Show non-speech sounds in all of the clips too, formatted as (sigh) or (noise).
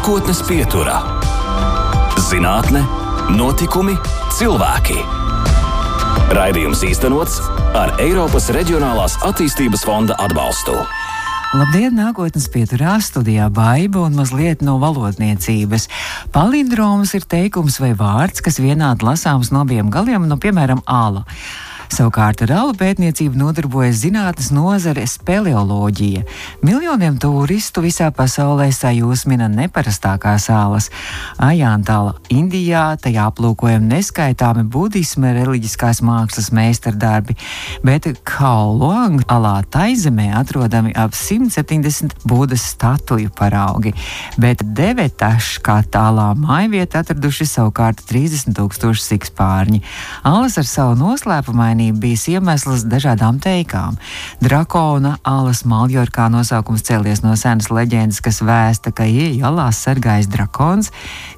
Nākotnes pieturā - zinātne, notikumi, cilvēki. Raidījums īstenots ar Eiropas Reģionālās attīstības fonda atbalstu. Labdien, nākotnes pieturā studijā baiva un mazliet no valodniecības. Palindroms ir teikums vai vārds, kas vienādi lasāms no abiem galiem, no piemēram, āla. Savukārt ar alu pētniecību nodarbojas zinātnes nozare speleoloģija. Miljoniem turistu visā pasaulē sajūsmina neparastākās salas. Ajantāla Indijā tajā aplūkojam neskaitāmi budisma reliģiskās mākslas meistardarbi, bet Kaoluang alā taizemē atrodami ap 170 būdas statuju paraugi, bet Devetaš kā tālā mājvieta atraduši savukārt 30 tūkstoši sikspārņi. Alas ar savu noslēpumaini uzmanību bijis iemesls dažādām teikām. Drakona alas Maljorkā nosaukums cēlies no senas leģendas, kas vēsta, ka iejalās sargājis drakons.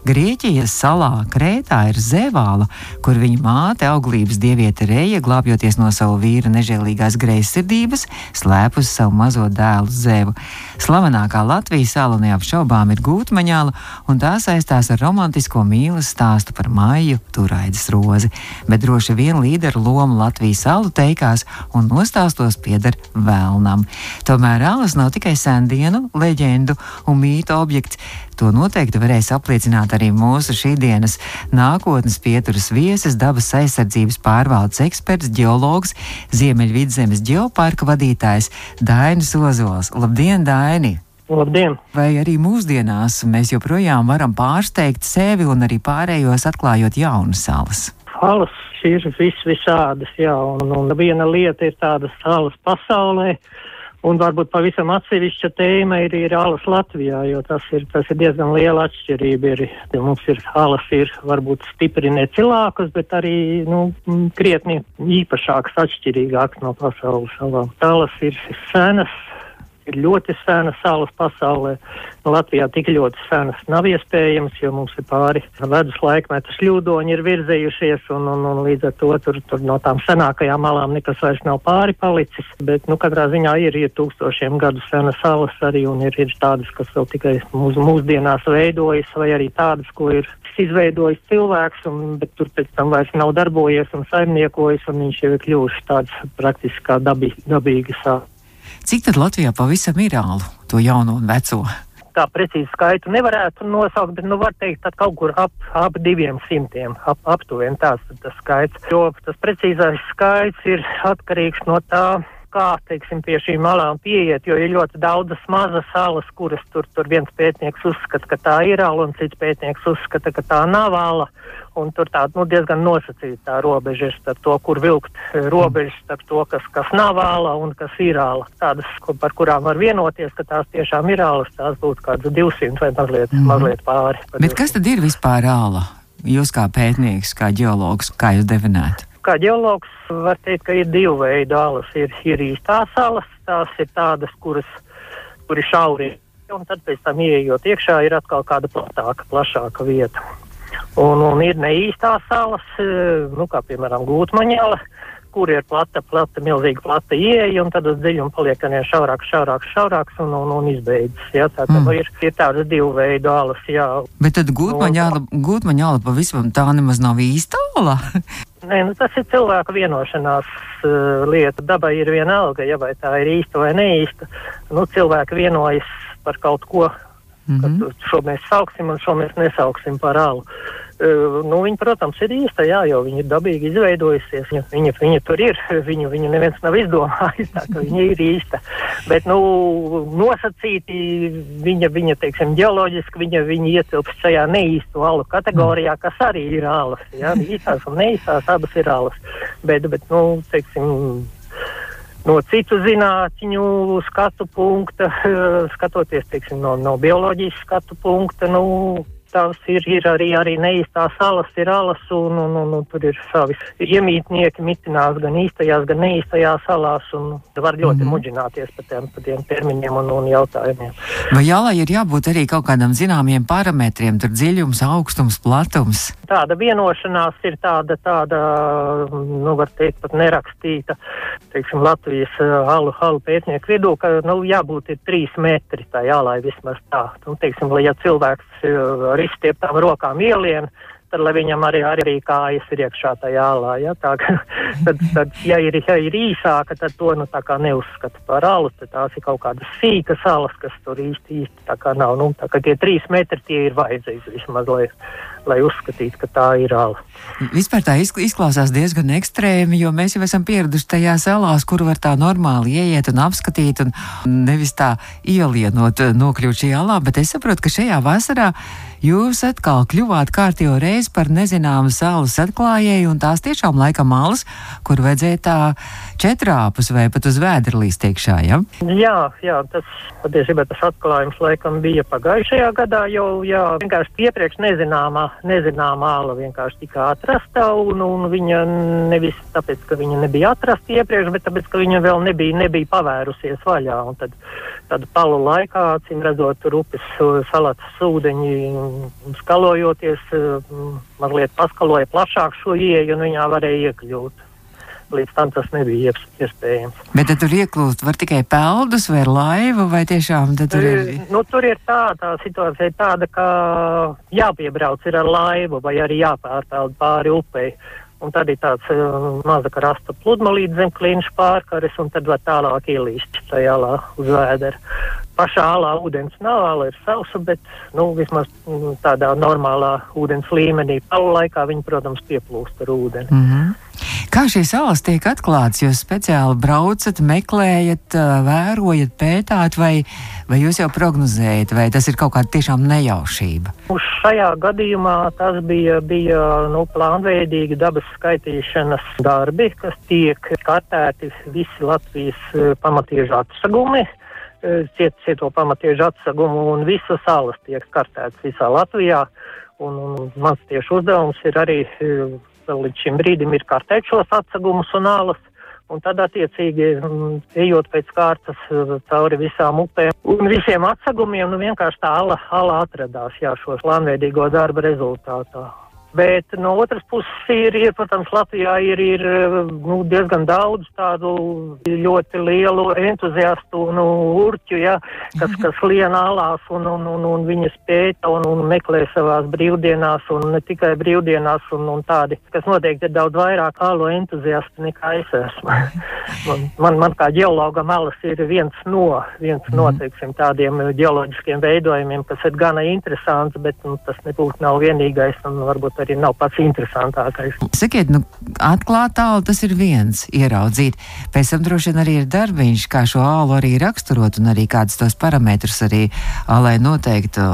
Grieķijas salā Krētā ir Zevāla, kur viņa māte auglības dieviete Reja, glābjoties no savu vīra nežēlīgās greizsirdības, slēpus savu mazo dēlu Zevu. Slavenākā Latvijas sala neapšaubām ir Gūtmaņāla, un tā saistās ar romantisko mīlestības stāstu par māju turaidas rozi, bet droši vien līderu lomu Latvijas salu teikās un nostāstos pieder vēlnam. Tomēr alas nav tikai sendienu, leģendu un mītu objekts. To noteikti varēs apliecināt arī mūsu šīsdienas nākotnes pieturas viesis, dabas aizsardzības pārvaldes eksperts, geologs, Ziemeļvidzemes ģeoparka vadītājs Dainis Ozols. Labdien, Daini! Labdien! Vai arī mūsdienās mēs joprojām varam pārsteigt sevi un arī pārējos atklājot jaunas salas? Salas ir vis visādas, jā, un, un viena lieta ir tādas salas pasaulē, un varbūt pavisam atsevišķa tēma ir, ir alas Latvijā, jo tas ir, tas ir diezgan liela atšķirība. Ir, mums ir alas ir varbūt stipri necilākas, bet arī, nu, krietni īpašākas, atšķirīgākas no pasaules salām. Alas ir senas, ir ļoti senas salas pasaulē. Latvijā tik ļoti senas nav iespējams, jo mums ir pāri ledus laikmetu šļūdoņi ir virzējušies, un, un, un līdz ar to tur, tur no tām senākajām malām nekas vairs nav pāri palicis. Bet, nu, katrā ziņā ir, ir tūkstošiem gadu senas salas arī, un ir, ir tādas, kas vēl tikai mūs, mūsdienās veidojas, vai arī tādas, ko ir izveidojis cilvēks, un, bet tur pēc tam vairs nav darbojies un saimniekojis, un viņš jau ir kļuvuši tāds praktiski kā dabī, dabīgi sāls. Cik tad Latvijā pavisam ir ālu, to jauno un veco? Tā precīzi skaitu nevarētu nosaukt, bet, nu, var teikt, ka kaut kur ap, ap diviem simtiem, ap, aptuveni tāds tas skaits. Jo tas precīzais skaits ir atkarīgs no tā, kā, teiksim, pie šīm malām pieiet, jo ir ļoti daudzas mazas salas, kuras tur, tur viens pētnieks uzskata, ka tā ir ala, un cits pētnieks uzskata, ka tā nav ala. Un tur tā nu, diezgan nosacīta robeža ir starp to, kur vilkt robežas starp to, kas, kas nav āla un kas ir āla. Tādas, par kurām var vienoties, ka tās tiešām ir ālas, tās būtu kādas 200 vai mazliet, mm. mazliet pāri. Bet kas tad ir vispār āla? Jūs kā pētnieks, kā ģeologs, kā jūs definētu? Kā ģeologs var teikt, ka ir divi veidi alas. Ir, ir īstās alas, tās ir tādas, kuras, kur ir šauri, un tad tam ieejot iekšā ir atkal kāda platāka, plašāka vieta. Un, un ir neīstās salas, nu, kā piemēram gūtmaņēla, kur ir plata, plata, milzīga plata ieeja, un tad uz dziļumu paliek vien šaurāks, šaurāks, šaurāks un, un, un izbeidzas. Jā, tā mm. ir, ir tādas divu veidu alas, jā. Bet tad gūtmaņāla, gūtmaņāla pavisam tā nemaz nav īsta ala? (laughs) Nē, nu, tas ir cilvēku vienošanās uh, lieta. Dabai ir viena alga, ja vai tā ir īsta vai neīsta. Nu, cilvēki vienojas par kaut ko, mm -hmm. šo mēs sauksim un šo mēs nesauksim par alu. Uh, nu, viņa, protams, ir īsta, jā, jo viņa ir dabīgi izveidojusies. Viņa, viņa, viņa tur ir, viņu, viņu neviens nav izdomājis, tā ka viņa ir īsta. Bet, nu, nosacīti viņa, viņa teiksim, ģeoloģiski, viņa, viņa ietilpst šajā neīstu alu kategorijā, kas arī ir alas. Jā, īstās un neīstās abas ir alas. Bet, bet nu, teiksim, no citu zinātņu skatu punkta, (laughs) skatoties teiksim, no, no bioloģijas skatu punkta, nu, tās ir, ir arī, arī neīstās salas, ir alas, un, un, un, un tur ir savi iemītnieki mitinās gan īstajās, gan neīstajās salās, un var ļoti mm muģināties par tiem, par tiem termiņiem un, un jautājumiem. Vai jālai ir jābūt arī kaut kādam zināmiem parametriem, tur dziļums, augstums, platums? Tāda vienošanās ir tāda, tāda, nu, var teikt, pat nerakstīta, teiksim, Latvijas halu, halu pētnieku vidū, ka, nu, jābūt ir trīs metri tā jālai vismaz tā. Nu, teiksim, lai ja cilvēks ar izstieptām rokām ielien, tad lai viņam arī, arī kājas ir iekšā tajā ālā. Ja? Tā, ka, (laughs) tad, tad, ja ir, ja ir īsāka, tad to nu, neuzskata par alu. Tās ir kaut kādas sīkas alas, kas tur īsti, īsti nav. Nu, tā kā tie trīs metri tie ir vajadzīgi vismaz, lai, lai uzskatītu, ka tā ir ala. Vispār tā izklausās diezgan ekstrēmi, jo mēs jau esam pieraduši tajās salās, kur var tā normāli ieiet un apskatīt, un nevis tā ielienot, nokļūt šajā alā, bet es saprotu, ka šajā vasarā jūs atkal kļuvāt kārtīgi reizi par nezināmu salas atklājēju, un tās tiešām laikam malas, kur vajadzēja tā četrāpus vai pat uz vēderlīs tiekšā, ja? Jā, jā, tas patiesībā tas atklājums laikam bija pagājušajā gadā, jau, jā, vienkārši iepriekš nezināmā, nezināmā āla vienkārši tika atrasta, un, un viņa nevis tāpēc, ka viņa nebija atrasta iepriekš, bet tāpēc, ka viņa vēl nebija, nebija pavērusies vaļā, un tad, tad palu laikā, cim redzot, tur upes salats ūdeņi skalojoties, mazliet paskaloja plašāk šo ieeju, un viņā varēja iekļūt līdz tam tas nebija iespējams. Bet tad tur ieklūst var tikai peldus vai laivu, vai tiešām tur ir? Nu, tur ir tā, tā situācija tāda, ka jāpiebrauc ir ar laivu vai arī jāpārpeld pāri upei. Un tad ir tāds uh, maza krasta pludmalīte zem klīņša pārkares, un tad var tālāk ielīst tajā alā uz vēdera. Pašā alā ūdens nav, ala ir sausa, bet, nu, vismaz mm, tādā normālā ūdens līmenī. Palu laikā viņi, protams, pieplūst ar ūdeni. Mm -hmm. Kā šīs salas tiek atklātas? Jūs speciāli braucat, meklējat, vērojat, pētāt, vai, vai jūs jau prognozējat, vai tas ir kaut kāda tiešām nejaušība? Uz šajā gadījumā tas bija, bija nu, plānveidīgi dabas skaitīšanas darbi, kas tiek kartēti visi Latvijas pamatiežu atsagumi ciet, cieto pamatiežu atsagumu un visas salas tiek kartētas visā Latvijā. Un, un mans tieši uzdevums ir arī līdz šim brīdim ir kārtēt šos atsegumus un ālas. Un tad, attiecīgi, mm, ejot pēc kārtas eh, cauri visām upēm un visiem atsegumiem, nu vienkārši tā ala, ala atradās jā, šo plānveidīgo darba rezultātā. Bet no otras puses ir, ir protams, Latvijā ir, ir nu, diezgan daudz tādu ļoti lielu entuziastu un nu, urķu, ja, kas, kas (laughs) lien alās un, un, un, un viņas pēta un, un meklē savās brīvdienās un ne tikai brīvdienās un, un tādi, kas noteikti ir daudz vairāk alu entuziasti nekā es esmu. (laughs) man, man, man kā ģeologam alas ir viens no, viens no, mhm. teiksim, tādiem ģeoloģiskiem veidojumiem, kas ir gana interesants, bet nu, tas nebūtu nav vienīgais un varbūt arī nav pats interesantākais. Sakiet, nu, atklāt tālu tas ir viens ieraudzīt. Pēc tam droši vien arī ir darbiņš, kā šo ālu arī raksturot un arī kādus tos parametrus arī, lai noteiktu,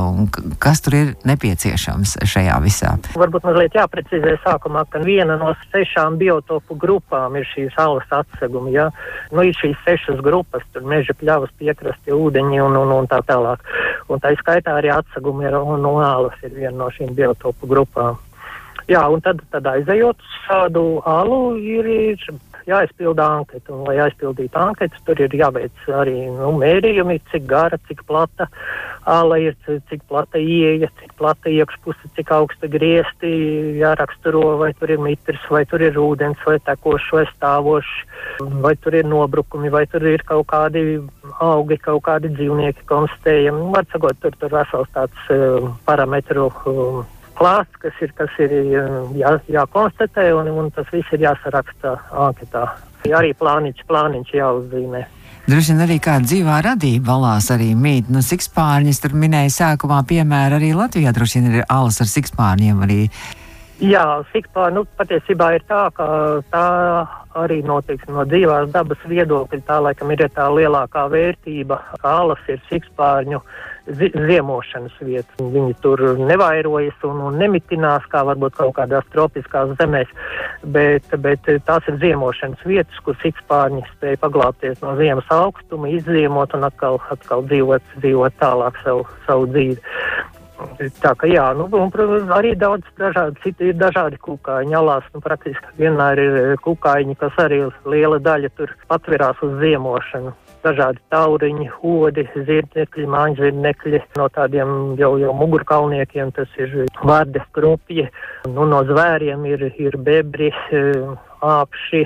kas tur ir nepieciešams šajā visā. Varbūt mazliet jāprecizē sākumā, ka viena no sešām biotopu grupām ir šīs alas atsegumi. Ja? Nu, ir šīs sešas grupas, tur meža pļavas, piekrasti, ūdeņi un, un, un tā tālāk. Un tā skaitā arī atsegumi ir, un, un ālas ir viena no šīm biotopu grupām. Jā, un tad, tad aizejot uz šādu alu, ir, ir jāizpilda anketa. Un, lai aizpildītu anketu, tur ir jāveic arī nu, mērījumi, cik gara, cik plata ala ir, cik plata ieeja, cik plata iekšpuse, cik augsta griesti, jāraksturo, vai tur ir mitrs, vai tur ir ūdens, vai tekošs, vai stāvošs, vai tur ir nobrukumi, vai tur ir kaut kādi augi, kaut kādi dzīvnieki konstatējami. Var sakot, tur, tur vesels tāds uh, parametru. Uh, klāsts, kas ir, kas ir jā, jākonstatē, un, un tas viss ir jāsaraksta anketā. Arī plāniņš, plāniņš jāuzzīmē. Droši vien arī kāda dzīvā radība valās arī mīt. Nu, sikspārņas tur minēja sākumā, piemēram, arī Latvijā droši vien ir alas ar sikspārņiem arī. Jā, sikspār, nu, patiesībā ir tā, ka tā arī notiek no dzīvās dabas viedokļa. Tā laikam ir tā lielākā vērtība, alas ir sikspārņu ziemošanas vietas. Viņi tur nevairojas un, un nemitinās, kā varbūt kaut kādās tropiskās zemēs, bet, bet tās ir ziemošanas vietas, kur sikspārņi spēja paglāpties no ziemas augstuma, izziemot un atkal, atkal dzīvot, dzīvot tālāk savu, savu dzīvi. Tā ka jā, nu, un, protams, arī daudz dažādi, citi ir dažādi kukaiņi. Alās, nu, praktiski vienmēr ir kukaiņi, kas arī liela daļa tur patverās uz ziemošanu dažādi tauriņi, hodi, zirnekļi, māņzirnekļi, no tādiem jau, jau mugurkalniekiem tas ir vārde, krupji, nu, no zvēriem ir, ir bebri, āpši,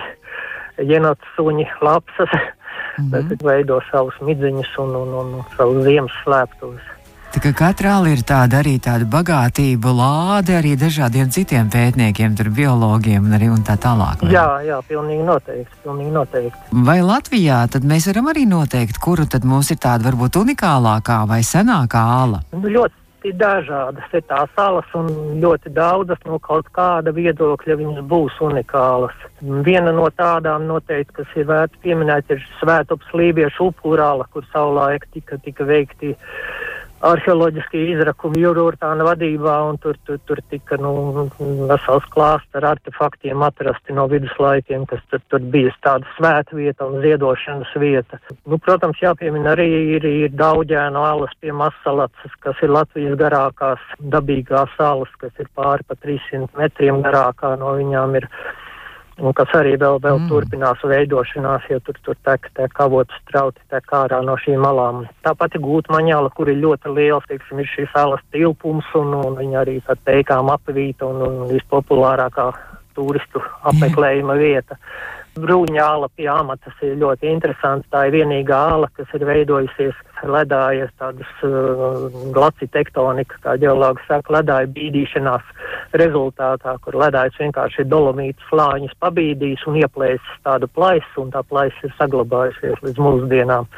jenotsuņi, lapsas, mm -hmm. veido savus midziņus un, un, un, un savus ziemas slēptuves. Tā kā katrā ir tāda arī tāda bagātība, lāde arī dažādiem citiem pētniekiem, tur biologiem un arī un tā tālāk. Vai? Jā, jā, pilnīgi noteikti, pilnīgi noteikti. Vai Latvijā tad mēs varam arī noteikt, kuru tad mums ir tāda varbūt unikālākā vai senākā āla? Nu, ļoti dažādas ir tās salas, un ļoti daudzas no kaut kāda viedokļa viņas būs unikālas. Viena no tādām noteikti, kas ir vērts pieminēt, ir Svētops Lībiešu upurāla, kur savulaik tika, tika veikti arheoloģiskie izrakumi Jurūrtāna vadībā, un tur, tur, tur tika nu, vesels klāsts ar artefaktiem atrasti no viduslaikiem, kas tur, tur bija tāda svēta vieta un ziedošanas vieta. Nu, protams, jāpiemina arī ir, ir daudzēno alas pie Masalacas, kas ir Latvijas garākās dabīgās salas, kas ir pāri pa 300 metriem garākā no viņām ir un kas arī vēl, vēl mm. turpinās veidošanās, jo tur, tur tek, tek avotu strauti, tek ārā no šīm malām. Tāpat ir gūta maņāla, kur ir ļoti liels, teiksim, ir šīs salas tilpums, un, un viņa arī tā teikām apvīta un, un vispopulārākā turistu apmeklējuma vieta. Brūņa āla pie amatas ir ļoti interesants. Tā ir vienīgā āla, kas ir veidojusies ledājas tādas uh, glaci tektonika, kā ģeologi saka, ledāja bīdīšanās rezultātā, kur ledājs vienkārši dolomītas slāņus pabīdīs un ieplēsis tādu plaisu, un tā plaisa ir saglabājusies līdz mūsdienām.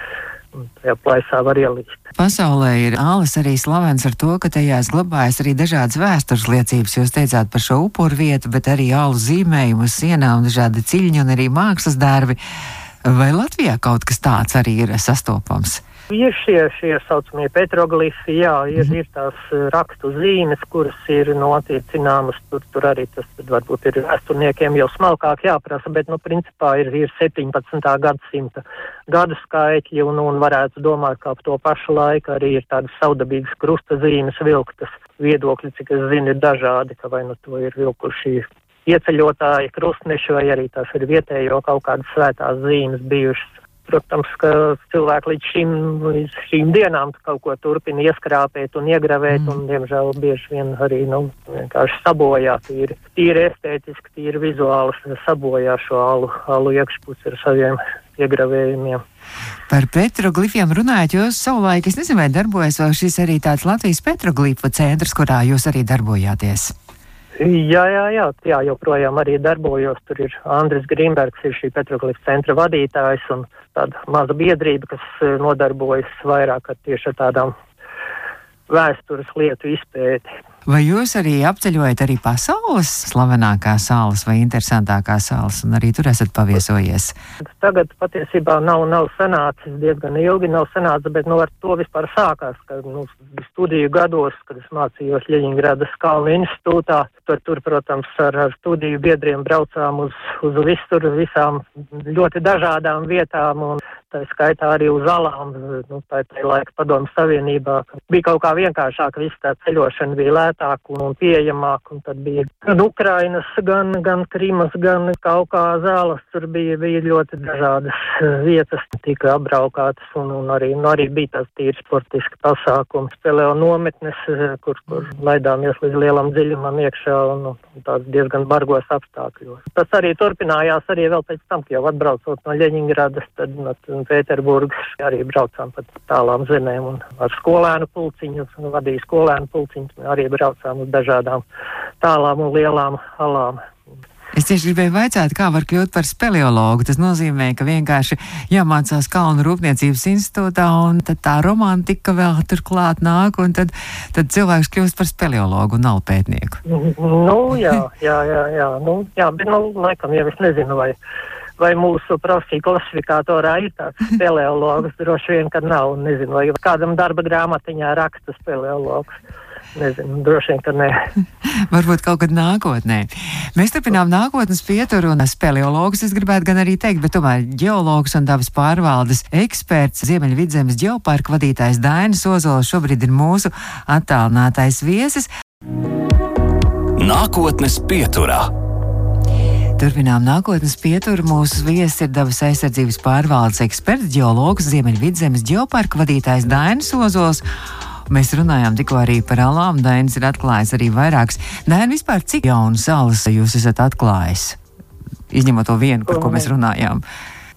Tajā plaisā var ielīst. Pasaulē ir ālis arī slavens ar to, ka tajās glabājas arī dažādas vēstures liecības. Jūs teicāt par šo upuru vietu, bet arī ālu zīmējumu uz sienām, dažādi ciļņi un arī mākslas darbi. Vai Latvijā kaut kas tāds arī ir sastopams? Ir šie, šie saucamie petroglifi, jā, ir, mm. ir tās eh, rakstu zīmes, kuras ir notiecināmas, tur, tur arī tas varbūt ir vēsturniekiem jau smalkāk jāprasa, bet, nu, principā ir, ir 17. gadsimta gadu skaitļi un, un varētu domāt, ka ap to pašu laiku arī ir tādas saudabīgas krusta zīmes vilktas. Viedokļi, cik es zinu, ir dažādi, ka vai nu to ir vilkuši ieceļotāji, krustneši vai arī tās ir vietējo kaut kādas svētās zīmes bijušas. Protams, ka cilvēki līdz šīm, līdz šīm dienām kaut ko turpina ieskrāpēt un iegravēt, mm. un, diemžēl, bieži vien arī, nu, vienkārši sabojā, tīri, tīri estētiski, tīri vizuāli sabojā šo alu, alu iekšpusi ar saviem iegravējumiem. Par petroglifiem runājot, jūs savulaik, es nezinu, vai darbojas vēl šis arī tāds Latvijas petroglifu centrs, kurā jūs arī darbojāties. Jā, jā, jā, jā, joprojām arī darbojos. Tur ir Andris Grīmbergs, ir šī Petroglifs centra vadītājs un tāda maza biedrība, kas eh, nodarbojas vairāk ar tieši ar tādām vēstures lietu izpēti. Vai jūs arī apceļojat arī pasaules slavenākās salas vai interesantākās salas, un arī tur esat paviesojies? Tagad patiesībā nav, nav sanācis, diezgan ilgi nav sanācis, bet nu, ar to vispār sākās, ka nu, studiju gados, kad es mācījos Ļeņingradas Kalnu institūtā, tur, tur, protams, ar, ar studiju biedriem braucām uz, uz visur, visām ļoti dažādām vietām, un tā skaitā arī uz alām, nu, tā ir laika padomu savienībā. Bija kaut kā vienkāršāk, viss tā ceļošana bija lētāk un, un pieejamāk, un tad bija gan Ukrainas, gan, gan Krimas, gan Kaukāza alas, tur bija, bija ļoti dažādas eh, vietas, tika apbraukātas, un, un arī, nu, arī bija tas tīri sportiski pasākums. Spēlēja nometnes, eh, kur, kur laidāmies līdz lielam dziļumam iekšā, un, un tāds diezgan bargos apstākļos. Tas arī turpinājās arī vēl pēc tam, ka jau atbraucot no Ļeņingradas, tad, no, un Pēterburgas arī braucām pa tālām zemēm un ar skolēnu pulciņu, vadīja skolēnu pulciņu, arī braucām uz dažādām tālām un lielām alām. Es tieši gribēju vaicāt, kā var kļūt par speleologu. Tas nozīmē, ka vienkārši jāmācās Kalnu Rūpniecības institūtā, un tad tā romantika vēl turklāt nāk, un tad, tad cilvēks kļūst par speleologu un nav pētnieku. Nu, jā, jā, jā, jā, nu, jā, bet, nu, laikam jau es nezinu, vai vai mūsu profesiju klasifikatorā ir tāds speleologs. Droši vien, ka nav. Nezinu, vai kādam darba grāmatiņā raksta speleologs. Nezinu, droši vien, ka nē. (laughs) Varbūt kaut kad nākotnē. Mēs turpinām nākotnes pieturu un speleologus, es gribētu gan arī teikt, bet tomēr ģeologs un dabas pārvaldes eksperts Ziemeļvidzemes ģeoparka vadītājs Dainis Ozols šobrīd ir mūsu attālinātais viesis. Nākotnes pieturā. Turpinām nākotnes pieturu. Mūsu viesis ir dabas aizsardzības pārvaldes eksperts, ģeologs, Ziemeļvidzemes ģeoparka vadītājs Dainis Ozols. Mēs runājām tikko arī par alām. Dainis ir atklājis arī vairākas. Daini, vispār cik jaunu salas jūs esat atklājis? Izņemot to vienu, par ko mēs runājām.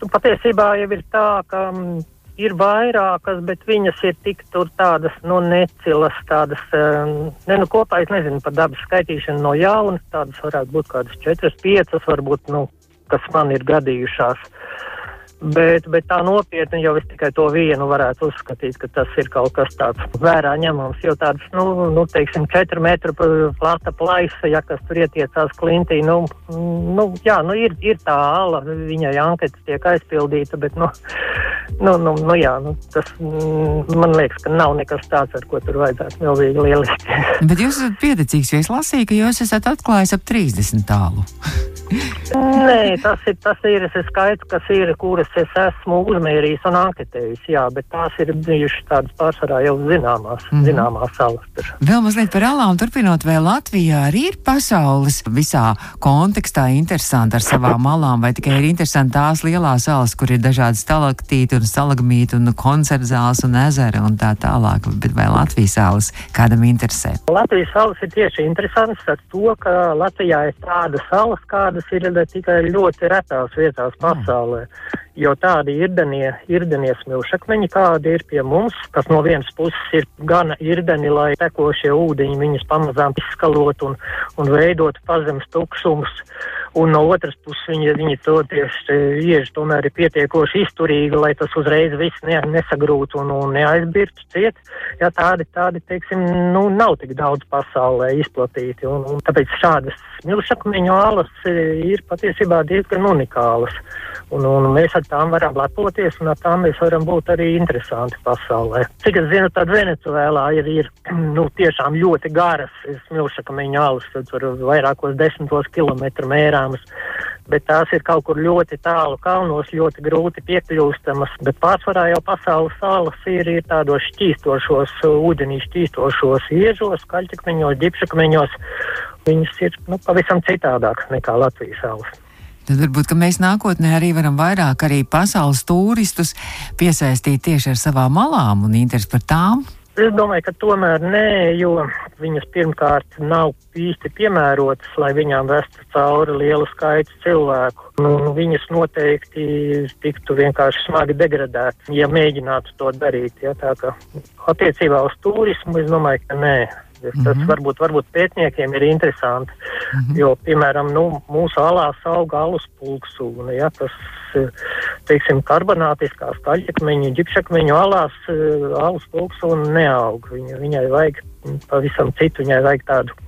Patiesībā jau ir tā, ka mm, ir vairākas, bet viņas ir tik tur tādas, nu, necilas, tādas, um, ne, nu, kopā es nezinu par dabas skaitīšanu no jauna, tādas varētu būt kādas četras, piecas, varbūt, nu, kas man ir gadījušās. Bet, bet tā nopietni jau es tikai to vienu varētu uzskatīt, ka tas ir kaut kas tāds vērā ņemams. Jo tāds, nu, nu teiksim, 4 metru plata plaisa, ja kas tur ietiecās klintī, nu, nu jā, nu ir, ir tā ala, viņai anketas tiek aizpildīta, bet, nu, nu, nu, nu jā, nu, tas man liekas, ka nav nekas tāds, ar ko tur vajadzētu milzīgi lieliski. (laughs) bet jūs esat pieticīgs, jo es lasīju, ka jūs esat atklājis ap 30 tālu. Nē, tas ir, tas ir skaits, kas ir, kuras es esmu uzmērījis un anketējis, jā, bet tās ir bijušas tādas pārsvarā jau zināmās, mm -hmm. zināmās salas. Tur. Vēl mazliet par alām turpinot, vai Latvijā arī ir pasaules visā kontekstā interesanti ar savām alām, vai tikai ir interesanti tās lielās salas, kur ir dažādi stalaktīti un stalagmīti un koncertzāles un ezeri un tā tālāk, bet vai Latvijas salas kādam interesē? Latvijas salas ir tieši interesantas ar to, ka Latvijā ir tādas salas, kādas ir tikai ļoti retās vietās pasaulē. Jo tādi irdenie, irdenie smilšakmeņi, kādi ir pie mums, kas no vienas puses ir gana irdeni, lai tekošie ūdeņi viņus pamazām izskalot un, un veidot pazemes tukšumus. Un no otras puses viņi, viņi to tieši ieži tomēr ir pietiekoši izturīgi, lai tas uzreiz viss ne, nesagrūtu un, un neaizbirtu ciet. Jā, tādi, tādi, teiksim, nu, nav tik daudz pasaulē izplatīti. Un, un tāpēc šādas smilšakmeņu alas ir patiesībā diezgan unikālas. Un, un mēs ar tām varam lepoties, un ar tām mēs varam būt arī interesanti pasaulē. Cik es zinu, tad Venecuēlā ir, ir (clears throat) nu, tiešām ļoti garas smilšakmeņu alas, tur vairākos desmitos kilometru mērāmas, bet tās ir kaut kur ļoti tālu kalnos, ļoti grūti piekļūstamas, bet pārsvarā jau pasaules salas ir, ir tādos šķīstošos, ūdenī šķīstošos iežos, kaļķakmeņos, ģipšakmeņos. Viņas ir nu, pavisam citādākas nekā Latvijas salas. Tad varbūt mēs nākotnē arī varam vairāk arī pasaules turistus piesaistīt tieši ar savām malām un interesi par tām. Es domāju, ka tomēr nē, jo viņas pirmkārt nav īsti piemērotas, lai viņām vestu cauri lielu skaitu cilvēku. Nu, viņas noteikti tiktu vienkārši smagi degradētas, ja mēģinātu to darīt. Ja, tā kā attiecībā uz turismu es domāju, ka nē. Tas mm -hmm. varbūt, varbūt pētniekiem ir interesanti, mm -hmm. jo, piemēram, nu, mūsu alās aug alus pulksūna, ja, tas, teiksim, karbonātiskās kaļķakmeņu, ģipšakmeņu alās alus pulksūna neaug. Viņa, viņai vajag pavisam citu, viņai vajag tādu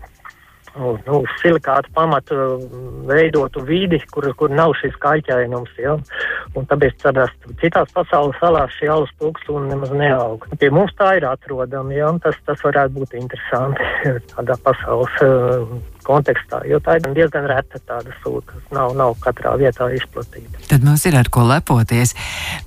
nu, nu, silikātu pamatu veidotu vidi, kur, kur nav šis kaļķainums. Ja? Un tāpēc tādās citās pasaules salās šī alus pulkstūna nemaz neaug. Pie mums tā ir atrodama, ja? tas, tas varētu būt interesanti (laughs) tādā pasaules uh, kontekstā, jo tā ir diezgan reta tāda sūta, kas nav, nav katrā vietā izplatīta. Tad mums ir ar ko lepoties.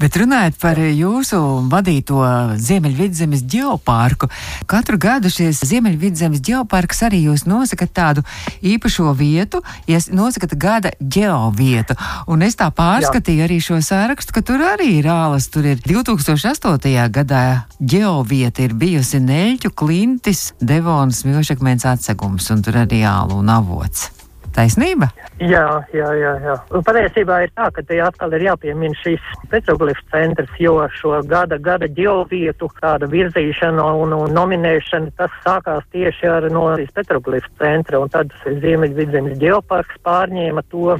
Bet runājot par jūsu vadīto Ziemeļvidzemes ģeoparku, katru gadu šis Ziemeļvidzemes ģeoparks arī jūs nosakat tādu īpašo vietu, ja nosakat gada ģeovietu. Un es tā pārskatīju Jā. arī šo sārakstu, ka tur arī ir ālas. Tur ir 2008. gadā ģeovieta ir bijusi Neļķu klintis, Devonas milšakmens atsegums, un tur arī āla un avots. Taisnība? Jā, jā, jā. jā. Un patiesībā ir tā, ka te atkal ir jāpiemina šīs petroglifs centrs, jo šo gada, gada ģeovietu tāda virzīšana un, un nominēšana, tas sākās tieši ar no petroglifs centra, un tad Ziemeļvidzemes ģeoparks pārņēma to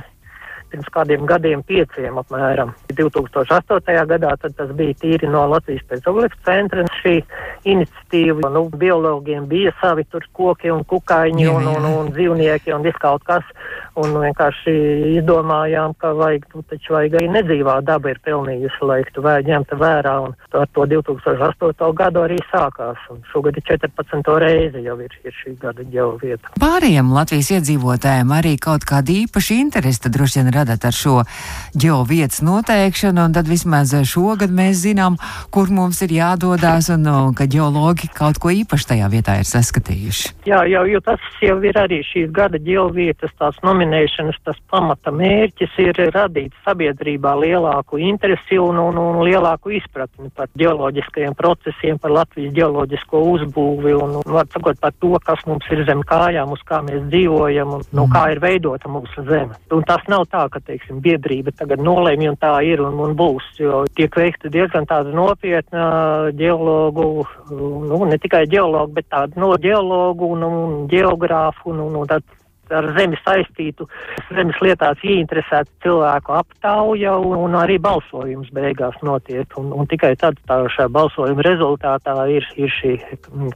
pirms kādiem gadiem, pieciem apmēram. 2008. gadā tas bija tīri no Latvijas pēcauglības centra. Šī iniciatīva, nu, biologiem bija savi tur koki un kukaiņi jā, un, un, un dzīvnieki un viss kaut kas. un vienkārši izdomājām, ka vajag, nu, taču vajag arī nedzīvā daba ir pelnījusi, lai tu vēl ņemta vērā, un ar to 2008. gadu arī sākās, un šogad ir 14. reizi jau ir, ir šī gada ģeovieta vieta. Pārējiem Latvijas iedzīvotājiem arī kaut kāda īpaša interese droši vien radat ar šo ģeovietas noteikšanu, un tad vismaz šogad mēs zinām, kur mums ir jādodas, un, un ka ģeologi kaut ko īpaši tajā vietā ir saskatījuši. Jā, jau, jo tas jau ir arī šīs gada ģeovietas tās nominēšanas, tas pamata mērķis ir radīt sabiedrībā lielāku interesi un, un, un lielāku izpratni par ģeoloģiskajiem procesiem, par Latvijas ģeoloģisko uzbūvi un, un var sakot, par to, kas mums ir zem kājām, uz kā mēs dzīvojam un nu, kā ir veidota mūsu zeme. Un tas nav tā, ka, teiksim, biedrība tagad nolēmj un tā ir un, un būs, jo tiek veikta diezgan tāda nopietna ģeologu, nu, ne tikai ģeologu, bet tāda no ģeologu un, un geogrāfu un, un, un tāda ar zemi saistītu, zemes lietās ieinteresētu cilvēku aptauja un, un arī balsojums beigās notiek. Un, un tikai tad tā šā balsojuma rezultātā ir, ir šī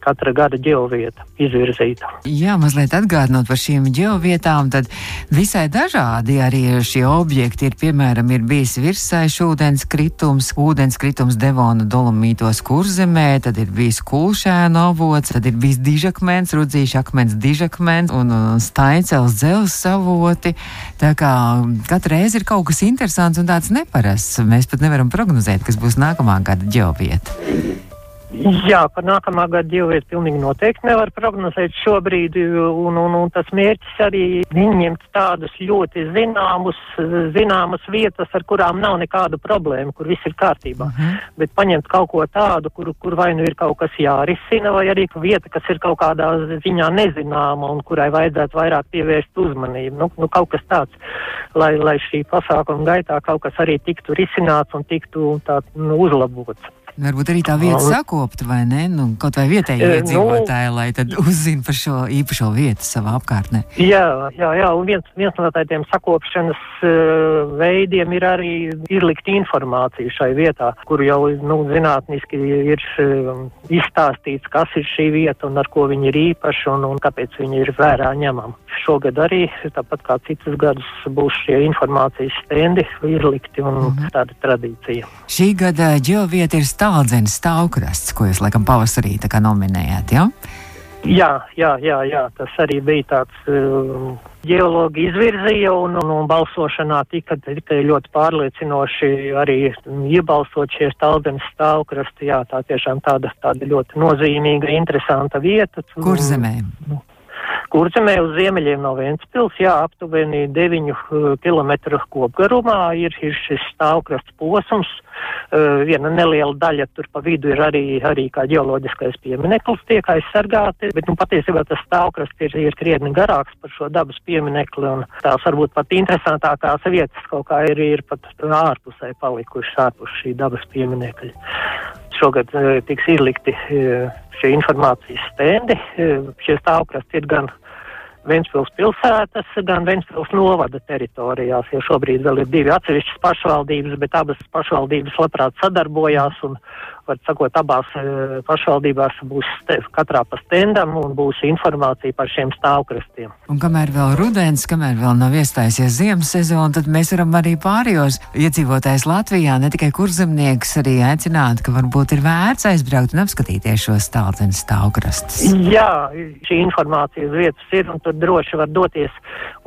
katra gada ģeovieta izvirzīta. Jā, mazliet atgādinot par šīm ģeovietām, tad visai dažādi arī šie objekti ir. Piemēram, ir bijis virsais ūdens kritums, ūdens kritums Devona dolomītos kurzemē, tad ir bijis kulšēna avots, tad ir bijis dižakmens, rudzīša akmens dižakmens un, un stains piecels dzelzs avoti. Tā kā katru reizi ir kaut kas interesants un tāds neparasts. Mēs pat nevaram prognozēt, kas būs nākamā gada ģeovieta. Jā, par nākamā gada ģeovietu pilnīgi noteikti nevar prognozēt šobrīd, un, un, un tas mērķis arī ņemt tādus ļoti zināmus, zināmas vietas, ar kurām nav nekādu problēmu, kur viss ir kārtībā, mhm. -huh. bet paņemt kaut ko tādu, kur, kur vai nu ir kaut kas jārisina, vai arī vieta, kas ir kaut kādā ziņā nezināma un kurai vajadzētu vairāk pievērst uzmanību. Nu, nu, kaut kas tāds, lai, lai šī pasākuma gaitā kaut kas arī tiktu risināts un tiktu tā, nu, uzlabots. Varbūt arī tā vieta sakopta, vai ne? Nu, kaut vai vietējie e, iedzīvotāji, nu, lai tad (laughs) uzzina par šo īpašo vietu savā apkārtnē. Jā, jā, jā un viens, viens no tādiem sakopšanas uh, veidiem ir arī izlikt informāciju šai vietā, kur jau, nu, zinātniski ir uh, izstāstīts, kas ir šī vieta un ar ko viņi ir īpaši un, un kāpēc viņi ir vērā ņemami. Šogad arī, tāpat kā citus gadus, būs šie informācijas stendi izlikti un mm -hmm. tāda tradīcija. Šī gada ģeovieta ir stāsta Tāldzēnas stāvkrasts, ko jūs laikam pavasarī nominējāt, jā? Jā, jā, jā, jā, tas arī bija tāds uh, ģeologi izvirzīja un, un, un balsošanā tika, tika ļoti pārliecinoši arī iebalsot šie Tāldzēnas stāvkrasti. Jā, tā tiešām tāda, tāda ļoti nozīmīga, interesanta vieta. Kur zemē? Nu, Kurzemē uz ziemeļiem no Ventspils, jā, aptuveni 9 uh, km kopgarumā ir, ir šis stāvkrasts posms. Uh, viena neliela daļa tur pa vidu ir arī, arī kā ģeoloģiskais piemineklis tiek aizsargāti, bet nu, patiesībā tas stāvkrasts ir, ir krietni garāks par šo dabas pieminekli un tās varbūt pat interesantākās vietas kaut kā ir, ir pat ārpusē palikušas ārpus šī dabas pieminekļa. Šogad uh, tiks izlikti šie informācijas stendi. Šie stāvkrasti ir gan Ventspils pilsētas, gan Ventspils novada teritorijās, jo šobrīd vēl ir divi atsevišķas pašvaldības, bet abas pašvaldības labprāt sadarbojās un, var sakot, abās e, pašvaldībās būs katrā pa stendam un būs informācija par šiem stāvkrastiem. Un kamēr vēl rudens, kamēr vēl nav iestājusies ziemas sezona, tad mēs varam arī pārējos iedzīvotājs Latvijā, ne tikai kurzemnieks, arī aicināt, ka varbūt ir vērts aizbraukt un apskatīties šos tālcenes stāvkrastus. Jā, šī informācija uz vietas ir un tur droši var doties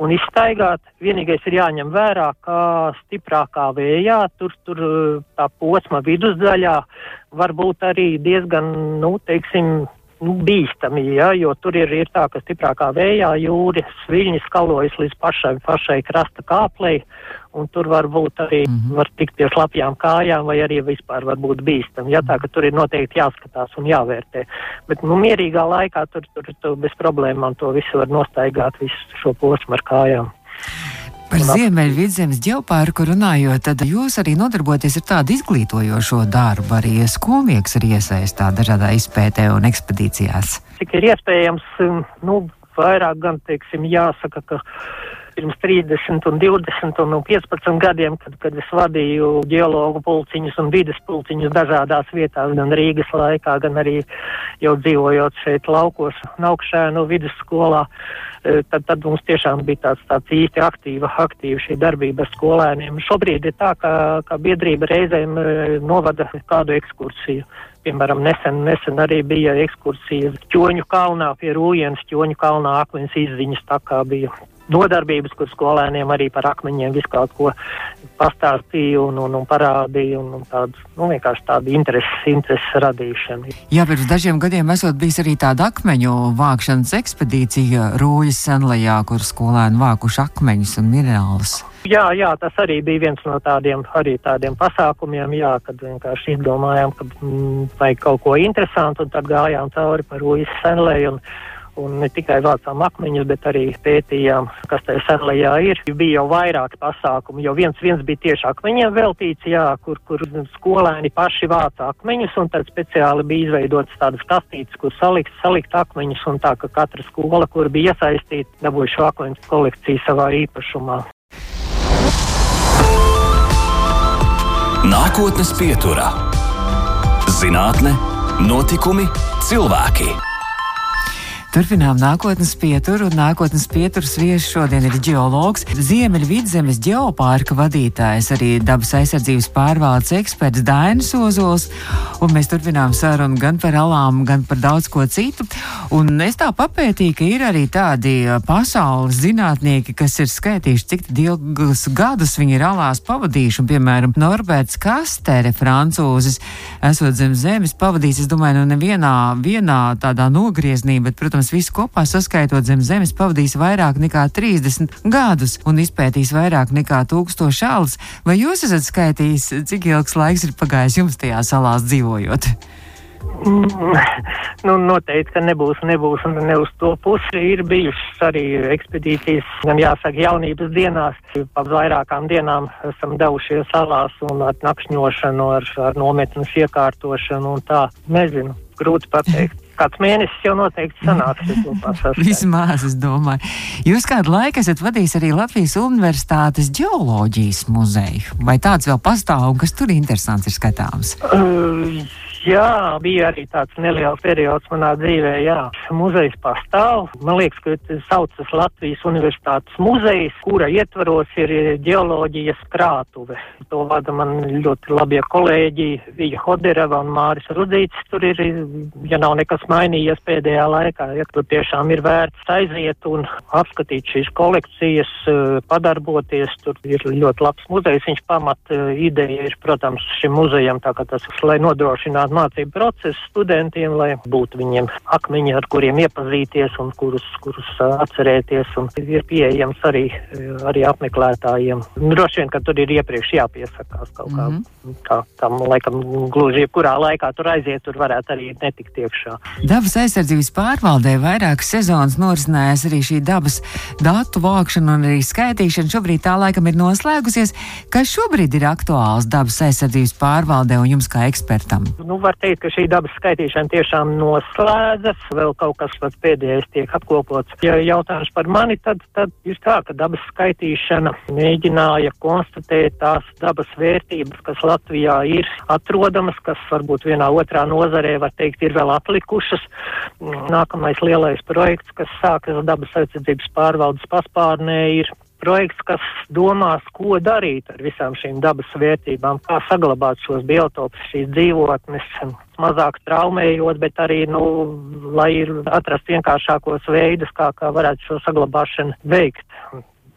un izstaigāt. Vienīgais ir jāņem vērā, ka stiprākā vējā tur, tur tā posma vidusdaļā var būt arī diezgan, nu, teiksim, nu, bīstami, ja, jo tur ir, ir tā, ka stiprākā vējā jūras viļņi skalojas līdz pašai, pašai krasta kāplei, un tur var būt arī, mm -hmm. var tikt pie slapjām kājām, vai arī vispār var būt bīstami. Ja, tā, ka tur ir noteikti jāskatās un jāvērtē. Bet, nu, mierīgā laikā tur, tur, tur bez problēmām to visu var nostaigāt, visu šo posmu ar kājām. Par Ziemeļvidzemes ģeoparku runājot, tad jūs arī nodarbojaties ar tādu izglītojošo darbu, arī skolnieks ir iesaistā dažādā izpētē un ekspedīcijās. Cik ir iespējams, um, nu, vairāk gan, teiksim, jāsaka, ka pirms 30 un 20 un 15 gadiem, kad, kad es vadīju ģeologu pulciņus un vides pulciņus dažādās vietās, gan Rīgas laikā, gan arī jau dzīvojot šeit laukos, Naukšēnu vidusskolā. Eh, tad, tad mums tiešām bija tāds, tāds īsti aktīva, aktīva šī darbība ar skolēniem. Šobrīd ir tā, ka, ka biedrība reizēm eh, novada kādu ekskursiju. Piemēram, nesen, nesen arī bija ekskursija Ķoņu kalnā pie Rūjienas, Ķoņu kalnā akmens izziņas tā kā bija nodarbības, kur skolēniem arī par akmeņiem visu kaut ko pastāstīja un, un, un parādīja, un, un tāds, nu, vienkārši tāda intereses, intereses radīšana. Jā, pirms dažiem gadiem esot bijis arī tāda akmeņu vākšanas ekspedīcija Rūjas senlajā, kur skolēni vākuši akmeņus un minerālus. Jā, jā, tas arī bija viens no tādiem, tādiem pasākumiem, jā, kad vienkārši izdomājām, ka mm, vajag kaut ko interesantu, un tad gājām cauri par Rūjas senlēju. Un, ne tikai vācām akmeņus, bet arī pētījām, kas tajā senlajā ir. Bija jau vairāki pasākumi, jo viens, viens bija tieši akmeņiem veltīts, jā, kur, kur skolēni paši vāca akmeņus, un tad speciāli bija izveidotas tādas kastītes, kur salikt, salikt akmeņus, un tā, ka katra skola, kur bija iesaistīta, dabūja šo akmeņu kolekciju savā īpašumā. Nākotnes pieturā - zinātne, notikumi, cilvēki. Turpinām nākotnes pieturu, un nākotnes pieturas viesis šodien ir ģeologs, Ziemeļvidzemes ģeopārka vadītājs, arī dabas aizsardzības pārvaldes eksperts Dainis Ozols, un mēs turpinām sarunu gan par alām, gan par daudz ko citu. Un es tā papētīju, ka ir arī tādi pasaules zinātnieki, kas ir skaitījuši, cik ilgus gadus viņi ir alās pavadījuši, un, piemēram, Norberts Kastere, francūzis, esot zem zemes pavadījis, es domāju, nu nevienā vienā tādā nogrieznī, bet, protams, protams, visu kopā saskaitot zem zemes pavadījis vairāk nekā 30 gadus un izpētījis vairāk nekā tūkstoši alus. Vai jūs esat skaitījis, cik ilgs laiks ir pagājis jums tajā salās dzīvojot? Mm, (laughs) nu, noteikti, ka nebūs, nebūs un ne uz to pusi. Ir bijušas arī ekspedīcijas, gan jāsaka, jaunības dienās. Pa vairākām dienām esam devušies salās un ar nakšņošanu, ar, ar nometnes iekārtošanu un tā. Nezinu, grūti pateikt (laughs) kāds mēnesis jau noteikti sanāks. (laughs) Vismaz, es domāju. Jūs kādu laiku esat vadījis arī Latvijas Universitātes ģeoloģijas muzeju. Vai tāds vēl pastāv un kas tur interesants ir skatāms? Uh, Jā, bija arī tāds neliels periods manā dzīvē, jā. Muzejs pastāv. Man liekas, ka tas saucas Latvijas Universitātes muzejs, kura ietvaros ir ģeoloģijas krātuve. To vada man ļoti labie kolēģi Vija Hodereva un Māris Rudzīts. Tur ir, ja nav nekas mainījies pēdējā laikā, ja tur tiešām ir vērts aiziet un apskatīt šīs kolekcijas, padarboties. Tur ir ļoti labs muzejs. Viņš pamat ideja ir, protams, šim muzejam, tā kā tas, lai nodrošinātu nodrošināt mācību procesu studentiem, lai būtu viņiem akmeņi, ar kuriem iepazīties un kurus, kurus atcerēties. Un ir pieejams arī, arī apmeklētājiem. Droši vien, ka tur ir iepriekš jāpiesakās kaut kā. Mm -hmm. kā tam, laikam, gluži jebkurā laikā tur aiziet, tur varētu arī netikt iekšā. Dabas aizsardzības pārvaldē vairākas sezonas norisinājās arī šī dabas datu vākšana un arī skaitīšana. Šobrīd tā laikam ir noslēgusies. Kas šobrīd ir aktuāls dabas aizsardzības pārvaldē un jums kā ekspertam? Nu, var teikt, ka šī dabas skaitīšana tiešām noslēdzas, vēl kaut kas pats pēdējais tiek apkopots. Ja jautājums par mani, tad, tad ir tā, ka dabas skaitīšana mēģināja konstatēt tās dabas vērtības, kas Latvijā ir atrodamas, kas varbūt vienā otrā nozarē, var teikt, ir vēl atlikušas. Nākamais lielais projekts, kas sākas dabas aizsardzības pārvaldes paspārnē, ir projekts, kas domās, ko darīt ar visām šīm dabas vērtībām, kā saglabāt šos biotopus, šīs dzīvotnes, mazāk traumējot, bet arī, nu, lai ir atrast vienkāršākos veidus, kā, kā varētu šo saglabāšanu veikt.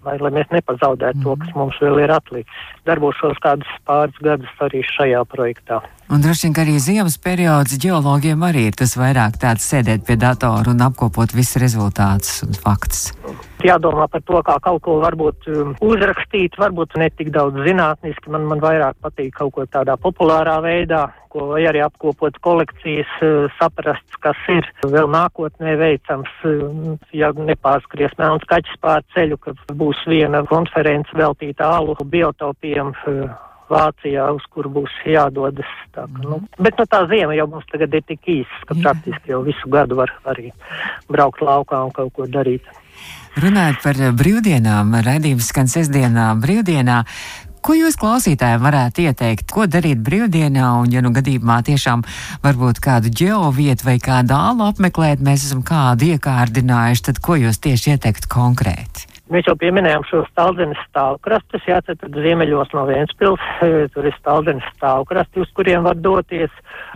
Lai, lai mēs nepazaudētu mm. to, kas mums vēl ir atlicis. Darbošos kādus pāris gadus arī šajā projektā. Un droši vien, arī ziemas periods geologiem arī ir tas vairāk tāds sēdēt pie datora un apkopot visus rezultātus un faktus. Jādomā par to, kā kaut ko varbūt um, uzrakstīt, varbūt ne tik daudz zinātniski, man, man vairāk patīk kaut ko tādā populārā veidā, ko vai arī apkopot kolekcijas, uh, saprast, kas ir vēl nākotnē veicams, uh, ja nepārskries melns kaķis pār ceļu, ka būs viena konference veltīta alu biotopiem uh, Vācijā, uz kur būs jādodas. Tā, ka, nu, bet nu, tā ziema jau mums tagad ir tik īsa, ka Jā. praktiski jau visu gadu var arī braukt laukā un kaut ko darīt. Runājot par brīvdienām, raidījums skan sestdienā brīvdienā. Ko jūs klausītājiem varētu ieteikt, ko darīt brīvdienā, un, ja nu gadījumā tiešām varbūt kādu ģeovietu vai kādu ālu apmeklēt, mēs esam kādu iekārdinājuši, tad ko jūs tieši ieteiktu konkrēti? Mēs jau pieminējām šo Staldenes stāvkrastus, jā, tad, tad ziemeļos no Vienspils, e, tur ir Staldenes stāvkrasti, uz kuriem var doties.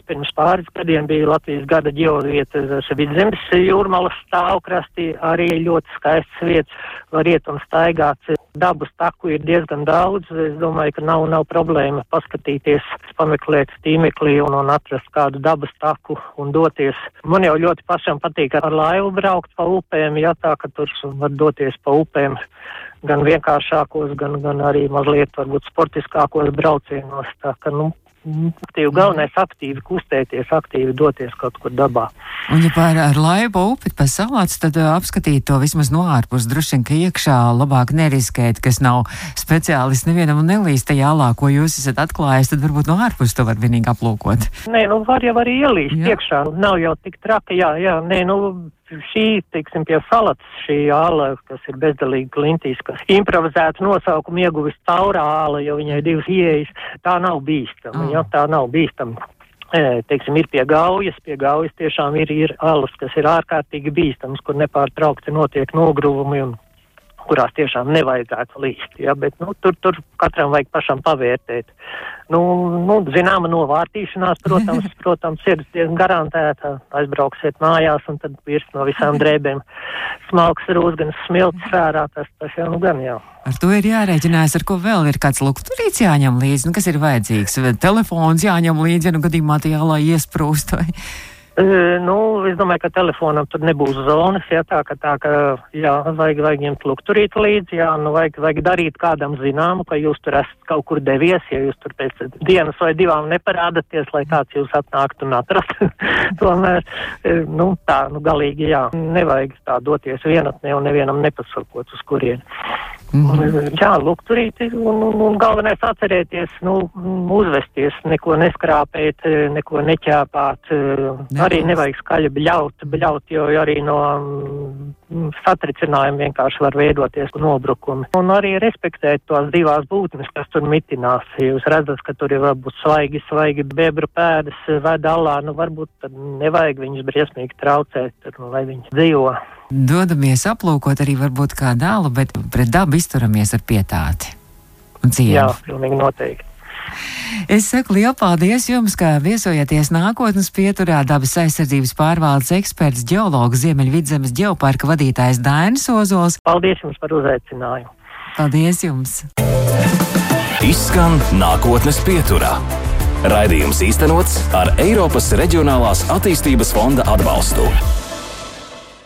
Pirms pāris gadiem bija Latvijas gada ģeovieta Vidzemes jūrmalas stāvkrasti, arī ļoti skaists vietas, var iet un staigāt. Dabas taku ir diezgan daudz, es domāju, ka nav, nav problēma paskatīties, pameklēt tīmeklī un, un atrast kādu dabas taku un doties. Man jau ļoti pašam patīk ar laivu braukt pa upēm, jā, tā, ka tur var doties pa upēm, gan vienkāršākos, gan, gan arī mazliet varbūt sportiskākos braucienos. Tā ka, nu, aktīvi, galvenais aktīvi kustēties, aktīvi doties kaut kur dabā. Un, ja par ar laivu upi pa salāts, tad apskatīt to vismaz no ārpus, droši vien, ka iekšā labāk neriskēt, kas nav speciālists nevienam un nelīst tajā alā, ko jūs esat atklājis, tad varbūt no ārpus to var vienīgi aplūkot. Nē, nu var jau arī ielīst jā. iekšā, nav jau tik traki, jā, jā, nē, nu šī, teiksim, pie salatas, šī āla, kas ir bezdalīga klintīs, kas improvizētu nosaukumu ieguvis caurā āla, jo viņai divas ieejas, tā nav bīstama, mm. ja, tā nav bīstama. E, teiksim, ir pie gaujas, pie gaujas tiešām ir, ir alas, kas ir ārkārtīgi bīstams, kur nepārtraukti notiek nogruvumi un kurās tiešām nevajadzētu līst. Ja, bet nu, tur, tur katram vajag pašam pavērtēt. Nu, nu, zināma novārtīšanās, protams, (laughs) protams, ir diezgan garantēta. Aizbrauksiet mājās un tad virs no visām (laughs) drēbēm smalks rūsganas smilts sērā. Tas, tas jau nu gan jau. Ar to ir jārēķinās, ar ko vēl ir kāds lukturīts jāņem līdzi, nu, kas ir vajadzīgs. Telefons jāņem līdzi, ja nu gadījumā tajā lai iesprūst. Vai? Nu, es domāju, ka telefonam tur nebūs zonas, ja tā, ka tā, ka, jā, vajag, vajag ņemt lukturīt līdzi, jā, nu, vajag, vajag darīt kādam zināmu, ka jūs tur esat kaut kur devies, ja jūs tur pēc dienas vai divām neparādaties, lai kāds jūs atnāktu un atrast. (laughs) Tomēr, nu, tā, nu, galīgi, jā, nevajag tā doties vienatnē un nevienam nepasakot uz kurieni. Mm -hmm. Jā, lūk, turīt, un, un, un galvenais atcerēties, nu, uzvesties, neko neskrāpēt, neko neķēpāt, ne, arī nevajag skaļi bļaut, bļaut, jo arī no mm, satricinājuma vienkārši var veidoties nobrukumi. Un arī respektēt tos divās būtnes, kas tur mitinās. Jūs redzat, ka tur ir varbūt svaigi, svaigi bebru pēdas ved alā, nu varbūt tad nevajag viņus briesmīgi traucēt, tad, nu, lai viņi dzīvo dodamies aplūkot arī varbūt kā dālu, bet pret dabu izturamies ar pietāti un cieņu. Jā, pilnīgi noteikti. Es saku lielu paldies jums, ka viesojieties nākotnes pieturā dabas aizsardzības pārvaldes eksperts, ģeologs Ziemeļvidzemes ģeoparka vadītājs Dainis Ozols. Paldies jums par uzaicinājumu. Paldies jums! Izskan nākotnes pieturā. Raidījums īstenots ar Eiropas Reģionālās attīstības fonda atbalstu.